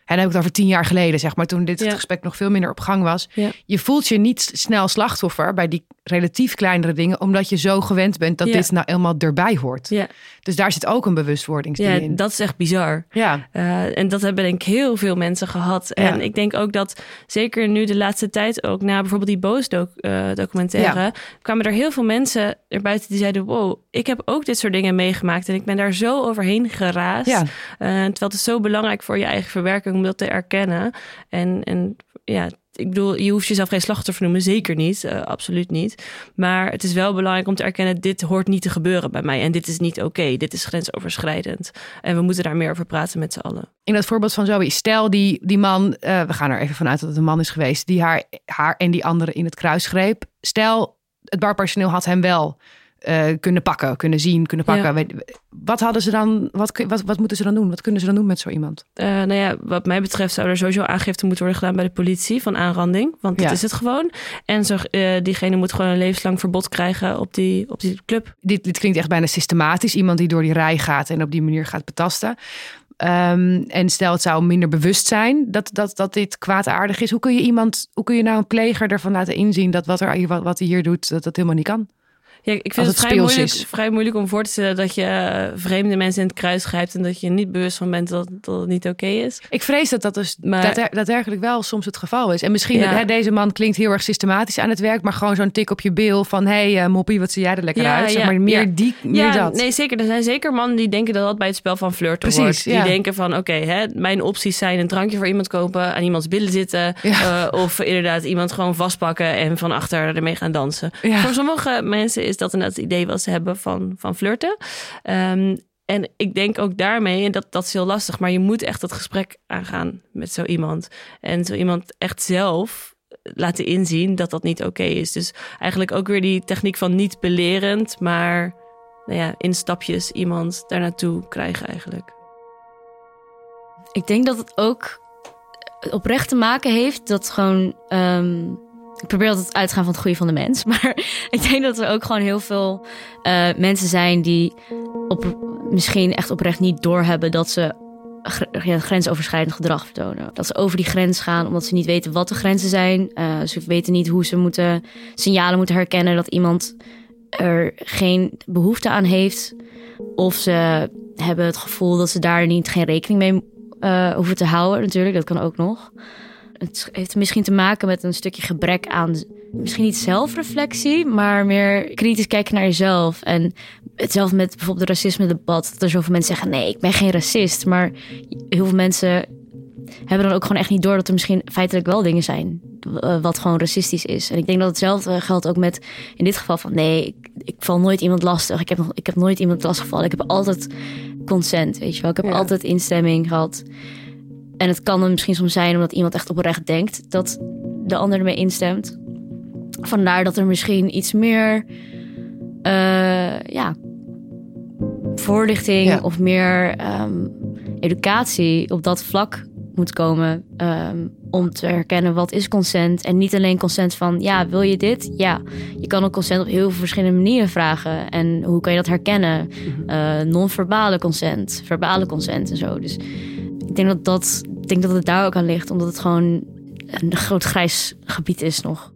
en dan heb ik het over tien jaar geleden, zeg maar, toen dit gesprek nog veel minder op gang was. Je voelt je niet snel slachtoffer bij die relatief kleinere dingen, omdat je zo gewend bent dat dit nou helemaal erbij hoort. Ja. Dus daar zit ook een bewustwordingsding ja, in. Dat is echt bizar. Ja. Uh, en dat hebben denk ik heel veel mensen gehad. En ik denk ook dat zeker nu de laatste tijd ook na bijvoorbeeld die Boos doc, uh, documentaire, kwamen er heel veel mensen erbuiten die zeiden: Wow, ik heb ook dit soort dingen meegemaakt en ik ben daar zo overheen geraasd. Uh, terwijl het is zo belangrijk voor je eigen verwerking om dat te erkennen. En, en ja, ik bedoel, je hoeft jezelf geen slachtoffer noemen, zeker niet, uh, absoluut niet. Maar het is wel belangrijk om te erkennen, dit hoort niet te gebeuren bij mij. En dit is niet oké, dit is grensoverschrijdend. En we moeten daar meer over praten met z'n allen. In dat voorbeeld van Zoe, stel die, die man, uh, we gaan er even vanuit dat het een man is geweest, die haar, haar en die andere in het kruis greep. Stel, het barpersoneel had hem wel uh, kunnen pakken, kunnen zien, kunnen pakken. Wat hadden ze dan? Wat, wat, wat moeten ze dan doen? Wat kunnen ze dan doen met zo iemand? Uh, nou ja, wat mij betreft zou er sowieso aangifte moeten worden gedaan bij de politie van aanranding, want dat is het gewoon. En zo, uh, diegene moet gewoon een levenslang verbod krijgen op die, op die club. Dit, dit klinkt echt bijna systematisch. Iemand die door die rij gaat en op die manier gaat betasten. Um, en stel het zou minder bewust zijn dat, dat, dat dit kwaadaardig is. Hoe kun je iemand, hoe kun je nou een pleger ervan laten inzien dat wat, er, wat, wat hij hier doet, dat dat helemaal niet kan? Ja, ik vind het, vrij, moeilijk, vrij moeilijk om voor te stellen dat je eh, vreemde mensen in het kruis grijpt en dat je niet bewust van bent dat, dat het niet oké is. Ik vrees dat dat dus maar, daadwerkelijk wel soms het geval is. En misschien, hè, deze man klinkt heel erg systematisch aan het werk, maar gewoon zo'n tik op je bil van hé hey, uh, Moppie, wat zie jij er lekker uit? Zeg maar meer, die, meer dat. Nee, zeker. Er zijn zeker mannen die denken dat dat bij het spel van flirten Precies, hoort. Die denken van oké, hè, mijn opties zijn een drankje voor iemand kopen, aan iemands billen zitten uh, of inderdaad iemand gewoon vastpakken en van achter ermee gaan dansen. Voor sommige mensen is dat inderdaad het idee was hebben van, van flirten. Um, en ik denk ook daarmee, en dat, dat is heel lastig, maar je moet echt dat gesprek aangaan met zo iemand. En zo iemand echt zelf laten inzien dat dat niet oké is. Dus eigenlijk ook weer die techniek van niet belerend, maar nou ja, in stapjes iemand daar naartoe krijgen eigenlijk. Ik denk dat het ook oprecht te maken heeft dat gewoon um, ik probeer altijd uit te gaan van het goede van de mens. Maar ik denk dat er ook gewoon heel veel uh, mensen zijn die op, misschien echt oprecht niet doorhebben dat ze grensoverschrijdend gedrag vertonen. Dat ze over die grens gaan omdat ze niet weten wat de grenzen zijn. Uh, ze weten niet hoe ze moeten signalen moeten herkennen dat iemand er geen behoefte aan heeft. Of ze hebben het gevoel dat ze daar niet geen rekening mee uh, hoeven te houden. Natuurlijk, dat kan ook nog. Het heeft misschien te maken met een stukje gebrek aan, misschien niet zelfreflectie, maar meer kritisch kijken naar jezelf. En hetzelfde met bijvoorbeeld het racisme-debat. Dat er zoveel mensen zeggen: nee, ik ben geen racist. Maar heel veel mensen hebben dan ook gewoon echt niet door dat er misschien feitelijk wel dingen zijn eh, wat gewoon racistisch is. En ik denk dat hetzelfde geldt ook met in dit geval van nee, ik, ik val nooit iemand lastig. Ik heb, nog, ik heb nooit iemand lastiggevallen. Ik heb altijd consent, weet je wel. Ik heb altijd instemming gehad. En het kan dan misschien soms zijn omdat iemand echt oprecht denkt dat de ander ermee instemt. Vandaar dat er misschien iets meer uh, ja, voorlichting of meer um, educatie op dat vlak moet komen. Um, om te herkennen wat is consent. En niet alleen consent van ja, wil je dit? Ja, je kan ook consent op heel veel verschillende manieren vragen. En hoe kan je dat herkennen? Uh, non-verbale consent, verbale consent en zo. Dus ik denk dat, dat, denk dat het daar ook aan ligt, omdat het gewoon een groot grijs gebied is nog.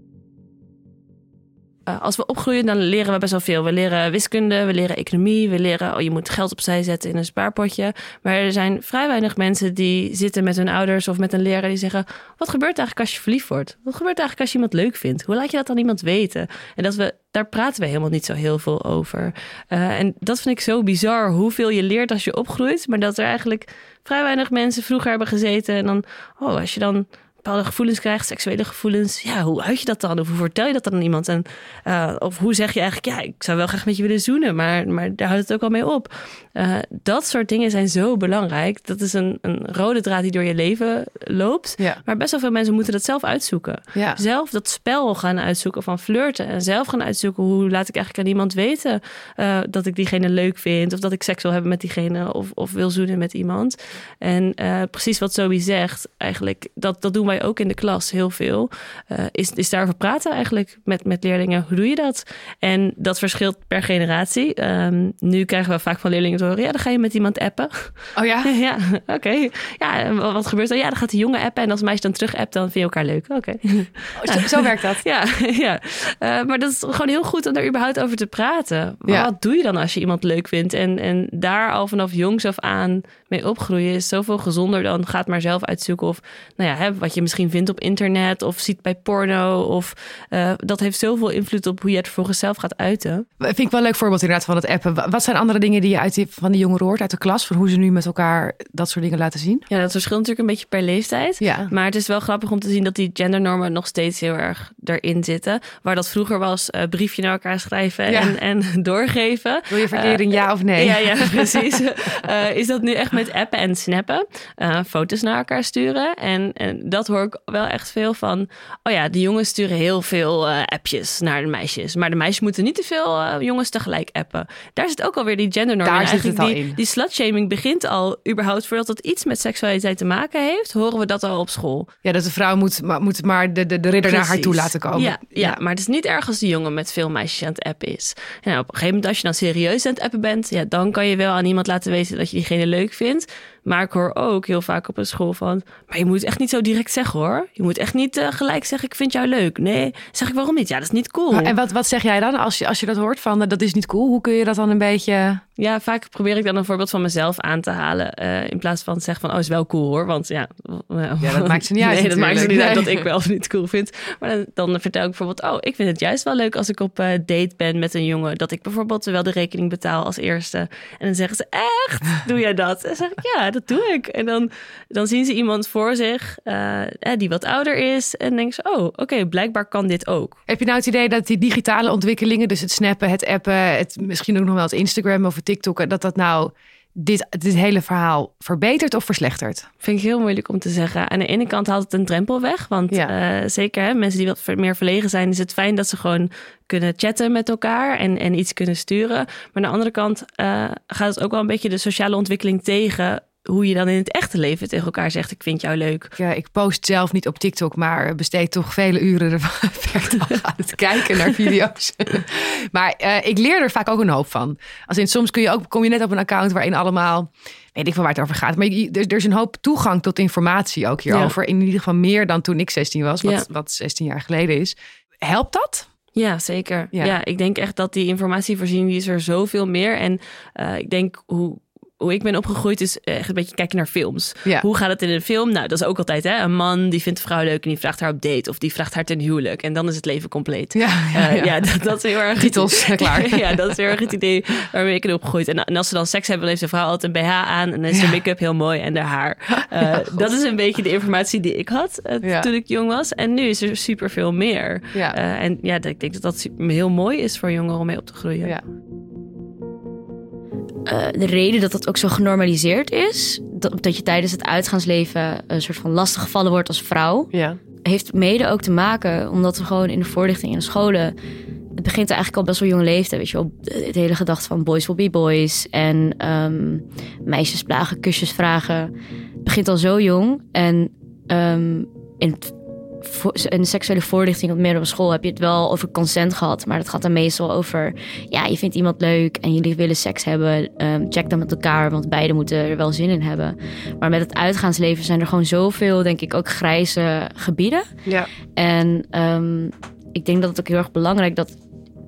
Eh, als we opgroeien, dan leren we best wel veel. We leren wiskunde, we leren economie, we leren oh, je moet geld opzij zetten in een spaarpotje. Maar er zijn vrij weinig mensen die zitten met hun ouders of met een leraar die zeggen: Wat gebeurt eigenlijk als je verliefd wordt? Wat gebeurt eigenlijk als je iemand leuk vindt? Hoe laat je dat aan iemand weten? En dat we, daar praten we helemaal niet zo heel veel over. Uh, en dat vind ik zo bizar, hoeveel je leert als je opgroeit, maar dat er eigenlijk vrij weinig mensen vroeger hebben gezeten. En dan, oh, als je dan bepaalde gevoelens krijgt, seksuele gevoelens, ja, hoe uit je dat dan? Of hoe vertel je dat dan aan iemand? En, uh, of hoe zeg je eigenlijk, ja, ik zou wel graag met je willen zoenen, maar, maar daar houdt het ook al mee op. Uh, dat soort dingen zijn zo belangrijk. Dat is een, een rode draad die door je leven loopt. Ja. Maar best wel veel mensen moeten dat zelf uitzoeken. Ja. Zelf dat spel gaan uitzoeken van flirten. En zelf gaan uitzoeken hoe laat ik eigenlijk aan iemand weten uh, dat ik diegene leuk vind. Of dat ik seks wil hebben met diegene. Of, of wil zoenen met iemand. En precies wat Zoe zegt, eigenlijk, dat, dat doen wij ook in de klas heel veel. Uh, is, is daarover praten eigenlijk met, met leerlingen. Hoe doe je dat? En dat verschilt per generatie. Um, nu krijgen we vaak van leerlingen te horen, ja, dan ga je met iemand appen. Oh ja? ja, oké. Okay. Ja, wat gebeurt er? Ja, dan gaat de jongen appen en als meisje dan terug appt, dan vind je elkaar leuk. Oké. Okay. Oh, zo, zo, werkt dat? ja, ja. Uh, maar dat is gewoon heel goed om daar überhaupt over te praten. Ja. Wat doe je dan als je iemand leuk vindt? En, en daar al vanaf jongs af aan mee opgroeien is zoveel gezonder dan gaat maar zelf uitzoeken of nou ja, hè, wat je misschien vindt op internet of ziet bij porno of uh, dat heeft zoveel invloed op hoe je het vervolgens zelf gaat uiten. Vind ik wel een leuk voorbeeld inderdaad van het appen. Wat zijn andere dingen die je uit die, van die jongeren hoort uit de klas van hoe ze nu met elkaar dat soort dingen laten zien? Ja, dat verschilt natuurlijk een beetje per leeftijd. Ja. Maar het is wel grappig om te zien dat die gendernormen nog steeds heel erg erin zitten. Waar dat vroeger was uh, briefje naar elkaar schrijven Ja. en, en doorgeven. Wil je verkering ja of nee? Ja, ja, precies. Uh, is dat nu echt met appen en snappen, uh, foto's naar elkaar sturen. En, en dat hoor ik wel echt veel van. Oh ja, de jongens sturen heel veel uh, appjes naar de meisjes. Maar de meisjes moeten niet te veel uh, jongens tegelijk appen. Daar zit ook alweer die gendernorm Daar in. zit het al die, in. die slutshaming begint al überhaupt voordat het iets met seksualiteit te maken heeft. Horen we dat al op school. Ja, dat de vrouw moet, maar, moet maar de, de, de ridder naar haar toe laten komen. Ja, ja, maar het is niet erg als de jongen met veel meisjes aan het appen is. En op een gegeven moment, als je dan serieus aan het appen bent, ja, dan kan je wel aan iemand laten weten dat je diegene leuk vindt. experience Maar ik hoor ook heel vaak op een school van, maar je moet het echt niet zo direct zeggen hoor. Je moet echt niet uh, gelijk zeggen, ik vind jou leuk. Nee, zeg ik waarom niet? Ja, dat is niet cool. Maar, en wat, wat zeg jij dan als je, als je dat hoort van dat is niet cool? Hoe kun je dat dan een beetje... Ja, vaak probeer ik dan een voorbeeld van mezelf aan te halen. Uh, in plaats van te zeggen van, oh, is wel cool hoor. Want ja... Ja, dat maakt ze niet uit Nee, dat maakt ze niet nee. uit dat ik wel of niet cool vind. Maar dan, dan, vertel ik bijvoorbeeld, oh, ik vind het juist wel leuk als ik op uh, date ben met een jongen. Dat ik bijvoorbeeld wel de rekening betaal als eerste. En dan zeggen ze, echt? Doe jij dat? En dan zeg ik, ja, dat doe ik. En dan, dan zien ze iemand voor zich uh, die wat ouder is. En denken ze, oh, oké, okay, blijkbaar kan dit ook. Heb je nou het idee dat die digitale ontwikkelingen, dus het snappen, het appen, het, misschien ook nog wel het Instagram of het TikTok, dat dat nou dit, dit hele verhaal verbetert of verslechtert? Vind ik heel moeilijk om te zeggen. Aan de ene kant haalt het een drempel weg. Want ja. uh, zeker hè, mensen die wat meer verlegen zijn, is het fijn dat ze gewoon kunnen chatten met elkaar en, en iets kunnen sturen. Maar aan de andere kant uh, gaat het ook wel een beetje de sociale ontwikkeling tegen hoe je dan in het echte leven tegen elkaar zegt: Ik vind jou leuk. Ja, ik post zelf niet op TikTok, maar besteed toch vele uren ervan aan het kijken naar video's. maar uh, ik leer er vaak ook een hoop van. Als in, soms kun je ook, kom je net op een account waarin allemaal. Weet ik van waar het over gaat. Maar er, er is een hoop toegang tot informatie ook hierover. Ja. In ieder geval meer dan toen ik 16 was, wat, ja. wat 16 jaar geleden is. Helpt dat? Ja, zeker. Ja. ja. ik denk echt dat die informatievoorziening die is er zoveel meer. En uh, ik denk hoe hoe ik ben opgegroeid is echt een beetje kijken naar films. Ja. Hoe gaat het in een film? Nou, dat is ook altijd hè? een man die vindt een vrouw leuk en die vraagt haar op date of die vraagt haar ten huwelijk en dan is het leven compleet. Ja, ja, uh, ja dat, dat, is heel erg titels klaar. ja, dat is heel erg het idee waarmee ik ben opgegroeid. En, en, als ze dan seks hebben, dan heeft de vrouw altijd een BH aan en dan is de make-up heel mooi en de haar. Uh, dat is een beetje de informatie die ik had uh, toen ik jong was. En nu is er super veel meer. En ja, ik denk dat dat heel mooi is voor jongeren om mee op te groeien. Ja. Uh, de reden dat dat ook zo genormaliseerd is, dat, dat je tijdens het uitgaansleven een soort van lastig gevallen wordt als vrouw, ja. heeft mede ook te maken omdat we gewoon in de voorlichting in de scholen. Het begint eigenlijk al best wel jonge leeftijd, weet je wel. Het hele gedachte van boys will be boys en um, meisjes plagen, kusjes vragen. Het begint al zo jong en um, in het in de seksuele voorlichting op middelbare school heb je het wel over consent gehad. Maar dat gaat dan meestal over, ja, je vindt iemand leuk en jullie willen seks hebben. Um, check dan met elkaar, want beide moeten er wel zin in hebben. Maar met het uitgaansleven zijn er gewoon zoveel, denk ik, ook grijze gebieden. Ja. En um, ik denk dat het ook heel erg belangrijk dat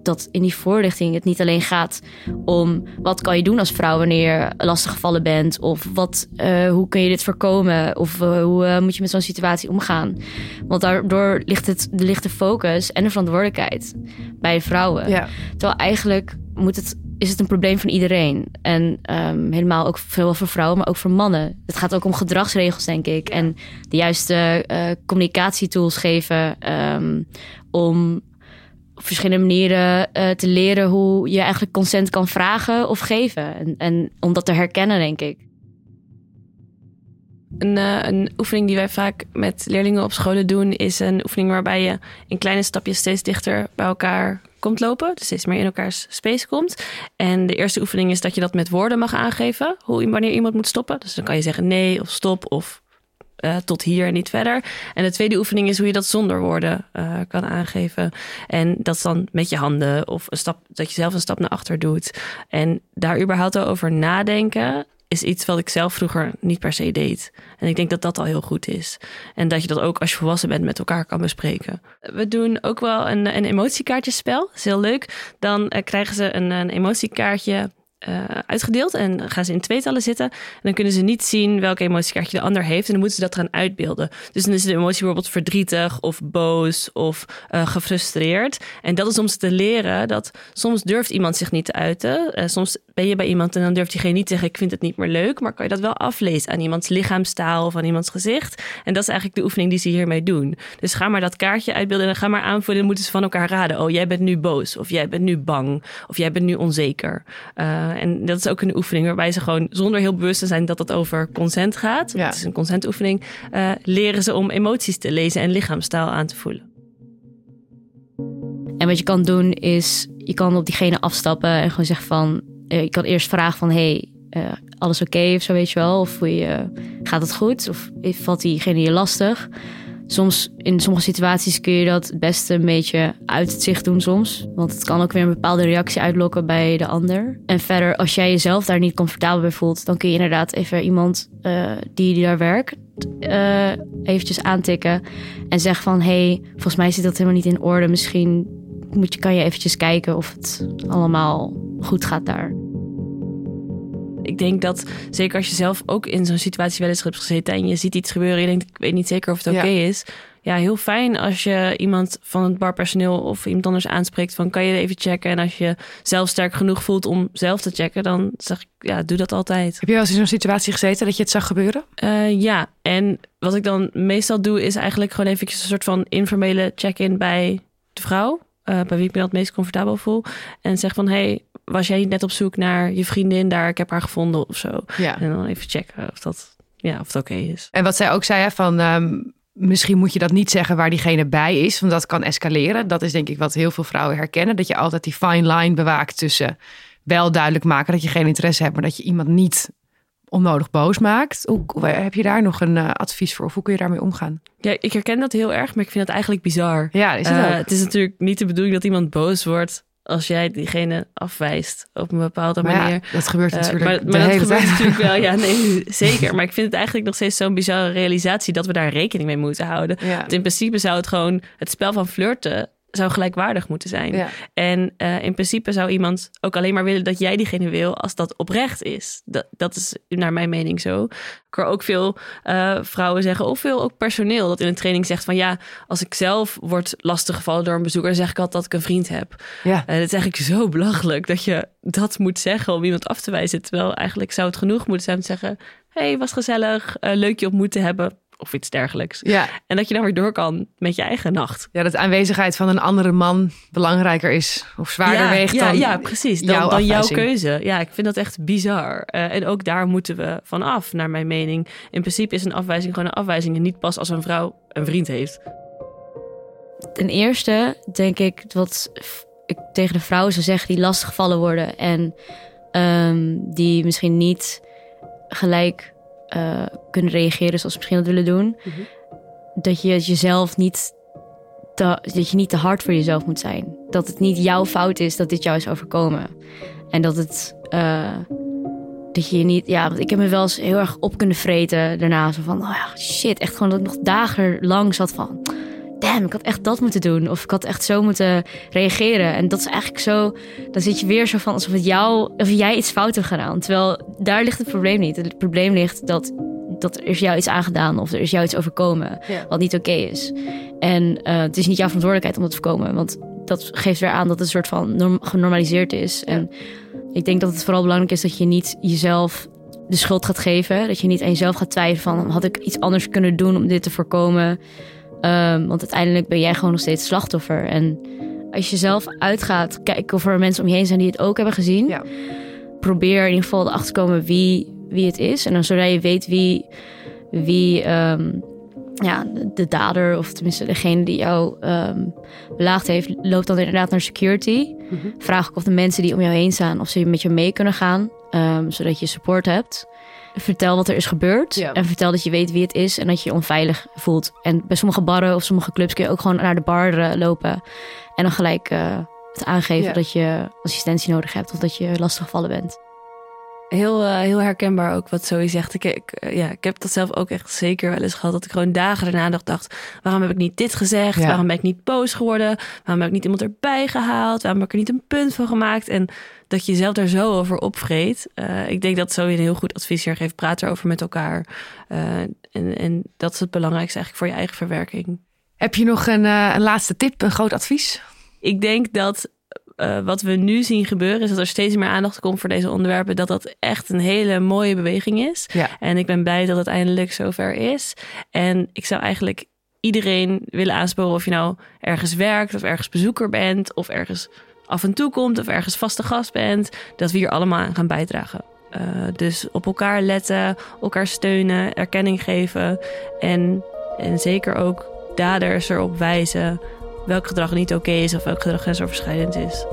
dat in die voorlichting het niet alleen gaat om wat kan je doen als vrouw wanneer je lastiggevallen bent of wat, uh, hoe kun je dit voorkomen of uh, hoe uh, moet je met zo'n situatie omgaan. Want daardoor ligt, het, ligt de focus en de verantwoordelijkheid bij vrouwen. Ja. Terwijl eigenlijk moet het is het een probleem van iedereen. En ehm, helemaal ook veel voor vrouwen, maar ook voor mannen. Het gaat ook om gedragsregels, denk ik. En de juiste communicatietools geven um, om op verschillende manieren uh, te leren hoe je eigenlijk consent kan vragen of geven. En, en om dat te herkennen, denk ik. Een, uh, een, oefening die wij vaak met leerlingen op scholen doen, is een oefening waarbij je in kleine stapjes steeds dichter bij elkaar komt lopen. Dus steeds meer in elkaars space komt. En de eerste oefening is dat je dat met woorden mag aangeven. Hoe, wanneer iemand moet stoppen. Dus dan kan je zeggen nee of stop of uh, tot hier en niet verder. En de tweede oefening is hoe je dat zonder woorden uh, kan aangeven. En dat is dan met je handen of een stap, dat je zelf een stap naar achter doet. En daar überhaupt over nadenken is iets wat ik zelf vroeger niet per se deed. En ik denk dat dat al heel goed is. En dat je dat ook als je volwassen bent met elkaar kan bespreken. We doen ook wel een, een emotiekaartjespel. Dat is heel leuk. Dan uh, krijgen ze een, een emotiekaartje uh, uitgedeeld en gaan ze in tweetallen zitten. En dan kunnen ze niet zien welke emotiekaartje de ander heeft. En dan moeten ze dat gaan uitbeelden. Dus dan is de emotie bijvoorbeeld verdrietig of boos of uh, gefrustreerd. En dat is om ze te leren dat soms durft iemand zich niet te uiten. Uh, soms ben je bij iemand en dan durft diegene niet te zeggen: Ik vind het niet meer leuk. Maar kan je dat wel aflezen aan iemands lichaamstaal of aan iemands gezicht? En dat is eigenlijk de oefening die ze hiermee doen. Dus ga maar dat kaartje uitbeelden en dan ga maar aanvoelen. Dan moeten ze van elkaar raden: Oh, jij bent nu boos. Of jij bent nu bang. Of jij bent nu onzeker. en dat is ook een oefening waarbij ze gewoon zonder heel bewust te zijn dat het over consent gaat. Ja. Het is een consentoefening. Uh, leren ze om emoties te lezen en lichaamstaal aan te voelen. En wat je kan doen is, je kan op diegene afstappen en gewoon zeggen van, uh, je kan eerst vragen van, hey, uh, alles oké of zo weet je wel, of je, gaat het goed of valt diegene je lastig? soms in sommige situaties kun je dat het beste een beetje uit het zicht doen soms. Want het kan ook weer een bepaalde reactie uitlokken bij de ander. En verder, als jij jezelf daar niet comfortabel bij voelt, dan kun je inderdaad even iemand die, daar werkt, uh, eventjes aantikken. En zeggen van, hey, volgens mij zit dat helemaal niet in orde. Misschien moet je, kan je eventjes kijken of het allemaal goed gaat daar. Ik denk dat, zeker als je zelf ook in zo'n situatie wel eens hebt gezeten en je ziet iets gebeuren en je denkt, ik weet niet zeker of het oké okay is. Ja, heel fijn als je iemand van het barpersoneel of iemand anders aanspreekt van kan je even checken. En als je zelf sterk genoeg voelt om zelf te checken, dan zeg ik, ja, doe dat altijd. Heb je wel eens in zo'n situatie gezeten dat je het zag gebeuren? Uh, ja, en wat ik dan meestal doe is eigenlijk gewoon even een soort van informele check-in bij de vrouw. Uh, bij wie ik me het meest comfortabel voel. En zeg van, hey, was jij niet net op zoek naar je vriendin daar? Ik heb haar gevonden of zo. Ja. En dan even checken of dat, ja, of het oké is. En wat zij ook zei, hè, van um, misschien moet je dat niet zeggen waar diegene bij is, want dat kan escaleren. Dat is denk ik wat heel veel vrouwen herkennen. Dat je altijd die fine line bewaakt tussen wel duidelijk maken dat je geen interesse hebt, maar dat je iemand niet onnodig boos maakt. Hoe, heb je daar nog een uh, advies voor? Of hoe kun je daarmee omgaan? Ja, ik herken dat heel erg, maar ik vind dat eigenlijk bizar. Ja, is het, uh, het is natuurlijk niet de bedoeling dat iemand boos wordt als jij diegene afwijst op een bepaalde maar manier. Ja, dat gebeurt natuurlijk. Uh, maar, maar dat gebeurt natuurlijk wel. Ja, nee, zeker. Maar ik vind het eigenlijk nog steeds zo'n bizarre realisatie dat we daar rekening mee moeten houden. Ja. Want in principe zou het gewoon het spel van flirten zou gelijkwaardig moeten zijn. Ja. En uh, in principe zou iemand ook alleen maar willen dat jij diegene wil als dat oprecht is. Dat, dat is naar mijn mening zo. Ik hoor ook veel uh, vrouwen zeggen, of veel ook personeel, dat in een training zegt van ja, als ik zelf word lastiggevallen door een bezoeker, zeg ik altijd dat ik een vriend heb. Ja. Uh, het is eigenlijk zo belachelijk dat je dat moet zeggen om iemand af te wijzen. Terwijl eigenlijk zou het genoeg moeten zijn om te zeggen, hey, was gezellig, leuk je ontmoet te hebben of iets dergelijks. Ja. En dat je dan weer door kan met je eigen nacht. Ja, dat de aanwezigheid van een andere man belangrijker is of zwaarder weegt ja, dan Ja, precies. Dan jouw, dan jouw keuze. Ja, ik vind dat echt bizar. Uh, en ook daar moeten we van af, naar mijn mening. In principe is een afwijzing gewoon een afwijzing en niet pas als een vrouw een vriend heeft. Ten eerste denk ik wat ik tegen de vrouwen zou zeggen die lastiggevallen worden en um, die misschien niet gelijk uh, kunnen reageren zoals ze misschien dat willen doen. Mm -hmm. Dat je jezelf niet te, dat je niet te hard voor jezelf moet zijn. Dat het niet jouw fout is dat dit jou is overkomen. En dat het. Uh, dat je niet. Ja, want ik heb me wel eens heel erg op kunnen vreten daarna. Zo van, oh ja, shit. Echt gewoon dat ik nog dagenlang zat van damn, ik had echt dat moeten doen. Of ik had echt zo moeten reageren. En dat is eigenlijk zo, dan zit je weer zo van alsof, het jou, of jij iets fout hebt gedaan. Terwijl daar ligt het probleem niet. Het probleem ligt dat, dat er is jou iets aangedaan of er is jou iets overkomen wat niet oké is. En uh, het is niet jouw verantwoordelijkheid om dat te voorkomen. Want dat geeft weer aan dat het een soort van norm genormaliseerd is. En ik denk dat het vooral belangrijk is dat je niet jezelf de schuld gaat geven. Dat je niet aan jezelf gaat twijfelen van had ik iets anders kunnen doen om dit te voorkomen. Ehm, want uiteindelijk ben jij gewoon nog steeds slachtoffer. En als je zelf uitgaat, kijk of er mensen om je heen zijn die het ook hebben gezien. Ja. Probeer in ieder geval erachter te komen wie, wie het is. En dan zodra je weet wie, wie ehm, ja, de dader, of tenminste degene die jou ehm, belaagd heeft, loopt dan inderdaad naar security. Vraag ook of de mensen die om jou heen staan, of ze met je mee kunnen gaan, zodat je support hebt. Vertel wat er is gebeurd Ja. en vertel dat je weet wie het is en dat je je onveilig voelt. En bij sommige barren of sommige clubs kun je ook gewoon naar de bar eh, lopen en dan gelijk eh, het aangeven Ja. dat je assistentie nodig hebt of dat je lastiggevallen bent. Heel, eh, heel herkenbaar ook wat Zoe zegt. Ik, ik, eh, ja, ik heb dat zelf ook echt zeker wel eens gehad. Dat ik gewoon dagen daarna nog dacht... waarom heb ik niet dit gezegd? Ja. Waarom ben ik niet boos geworden? Waarom heb ik niet iemand erbij gehaald? Waarom heb ik er niet een punt van gemaakt? En dat je jezelf daar zo over opvreet. Eh, ik denk dat Zoe een heel goed advies hier geeft. Praat erover met elkaar. En, en dat is het belangrijkste eigenlijk voor je eigen verwerking. Heb je nog een, een laatste tip, een groot advies? ik denk dat eh, wat we nu zien gebeuren, is dat er steeds meer aandacht komt voor deze onderwerpen. Dat dat echt een hele mooie beweging is. Ja. En ik ben blij dat het eindelijk zover is. En ik zou eigenlijk iedereen willen aansporen of je nou ergens werkt, of ergens bezoeker bent, of ergens af en toe komt, of ergens vaste gast bent, dat we hier allemaal aan gaan bijdragen. Eh, dus op elkaar letten, elkaar steunen, erkenning geven en, en zeker ook daders erop wijzen welk gedrag niet oké is of welk gedrag grensoverschrijdend is.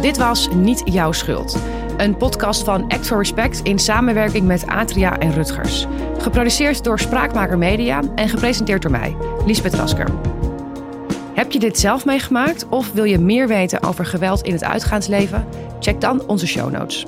Dit was Niet Jouw Schuld. Een podcast van Act for Respect in samenwerking met Atria en Rutgers. Geproduceerd door Spraakmaker Media en gepresenteerd door mij, Liesbeth Rasker. Heb je dit zelf meegemaakt of wil je meer weten over geweld in het uitgaansleven? Check dan onze show notes.